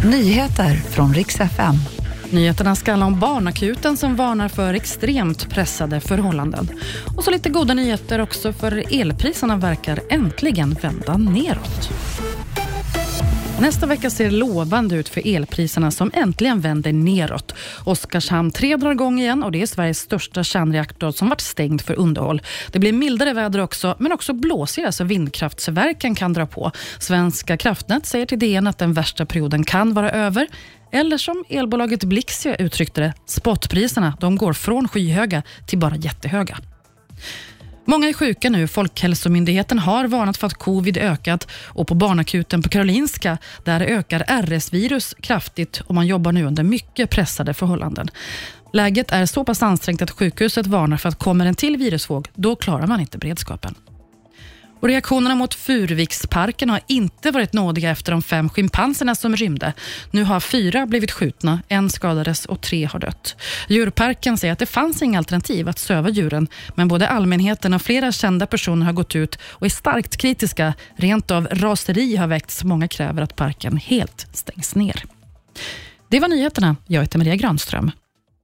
Nyheter från riks FM. Nyheterna ska handla om barnakuten som varnar för extremt pressade förhållanden. Och så lite goda nyheter också för elpriserna verkar äntligen vända neråt. Nästa vecka ser lovande ut för elpriserna som äntligen vänder neråt. Oskarshamn 3 drar igång igen och det är Sveriges största kärnreaktor som varit stängd för underhåll. Det blir mildare väder också, men också blåsigare så vindkraftsverken kan dra på. Svenska kraftnät säger till DN att den värsta perioden kan vara över. Eller som elbolaget Blixia uttryckte det, spotpriserna de går från skyhöga till bara jättehöga. Många är sjuka nu. Folkhälsomyndigheten har varnat för att covid ökat och på barnakuten på Karolinska där ökar RS-virus kraftigt och man jobbar nu under mycket pressade förhållanden. Läget är så pass ansträngt att sjukhuset varnar för att kommer en till virusvåg, då klarar man inte beredskapen. Och reaktionerna mot Furuviksparken har inte varit nådiga efter de fem schimpanserna som rymde. Nu har fyra blivit skjutna, en skadades och tre har dött. Djurparken säger att det fanns inga alternativ att söva djuren, men både allmänheten och flera kända personer har gått ut och är starkt kritiska. Rent av raseri har väckts. Många kräver att parken helt stängs ner. Det var nyheterna. Jag heter Maria Granström.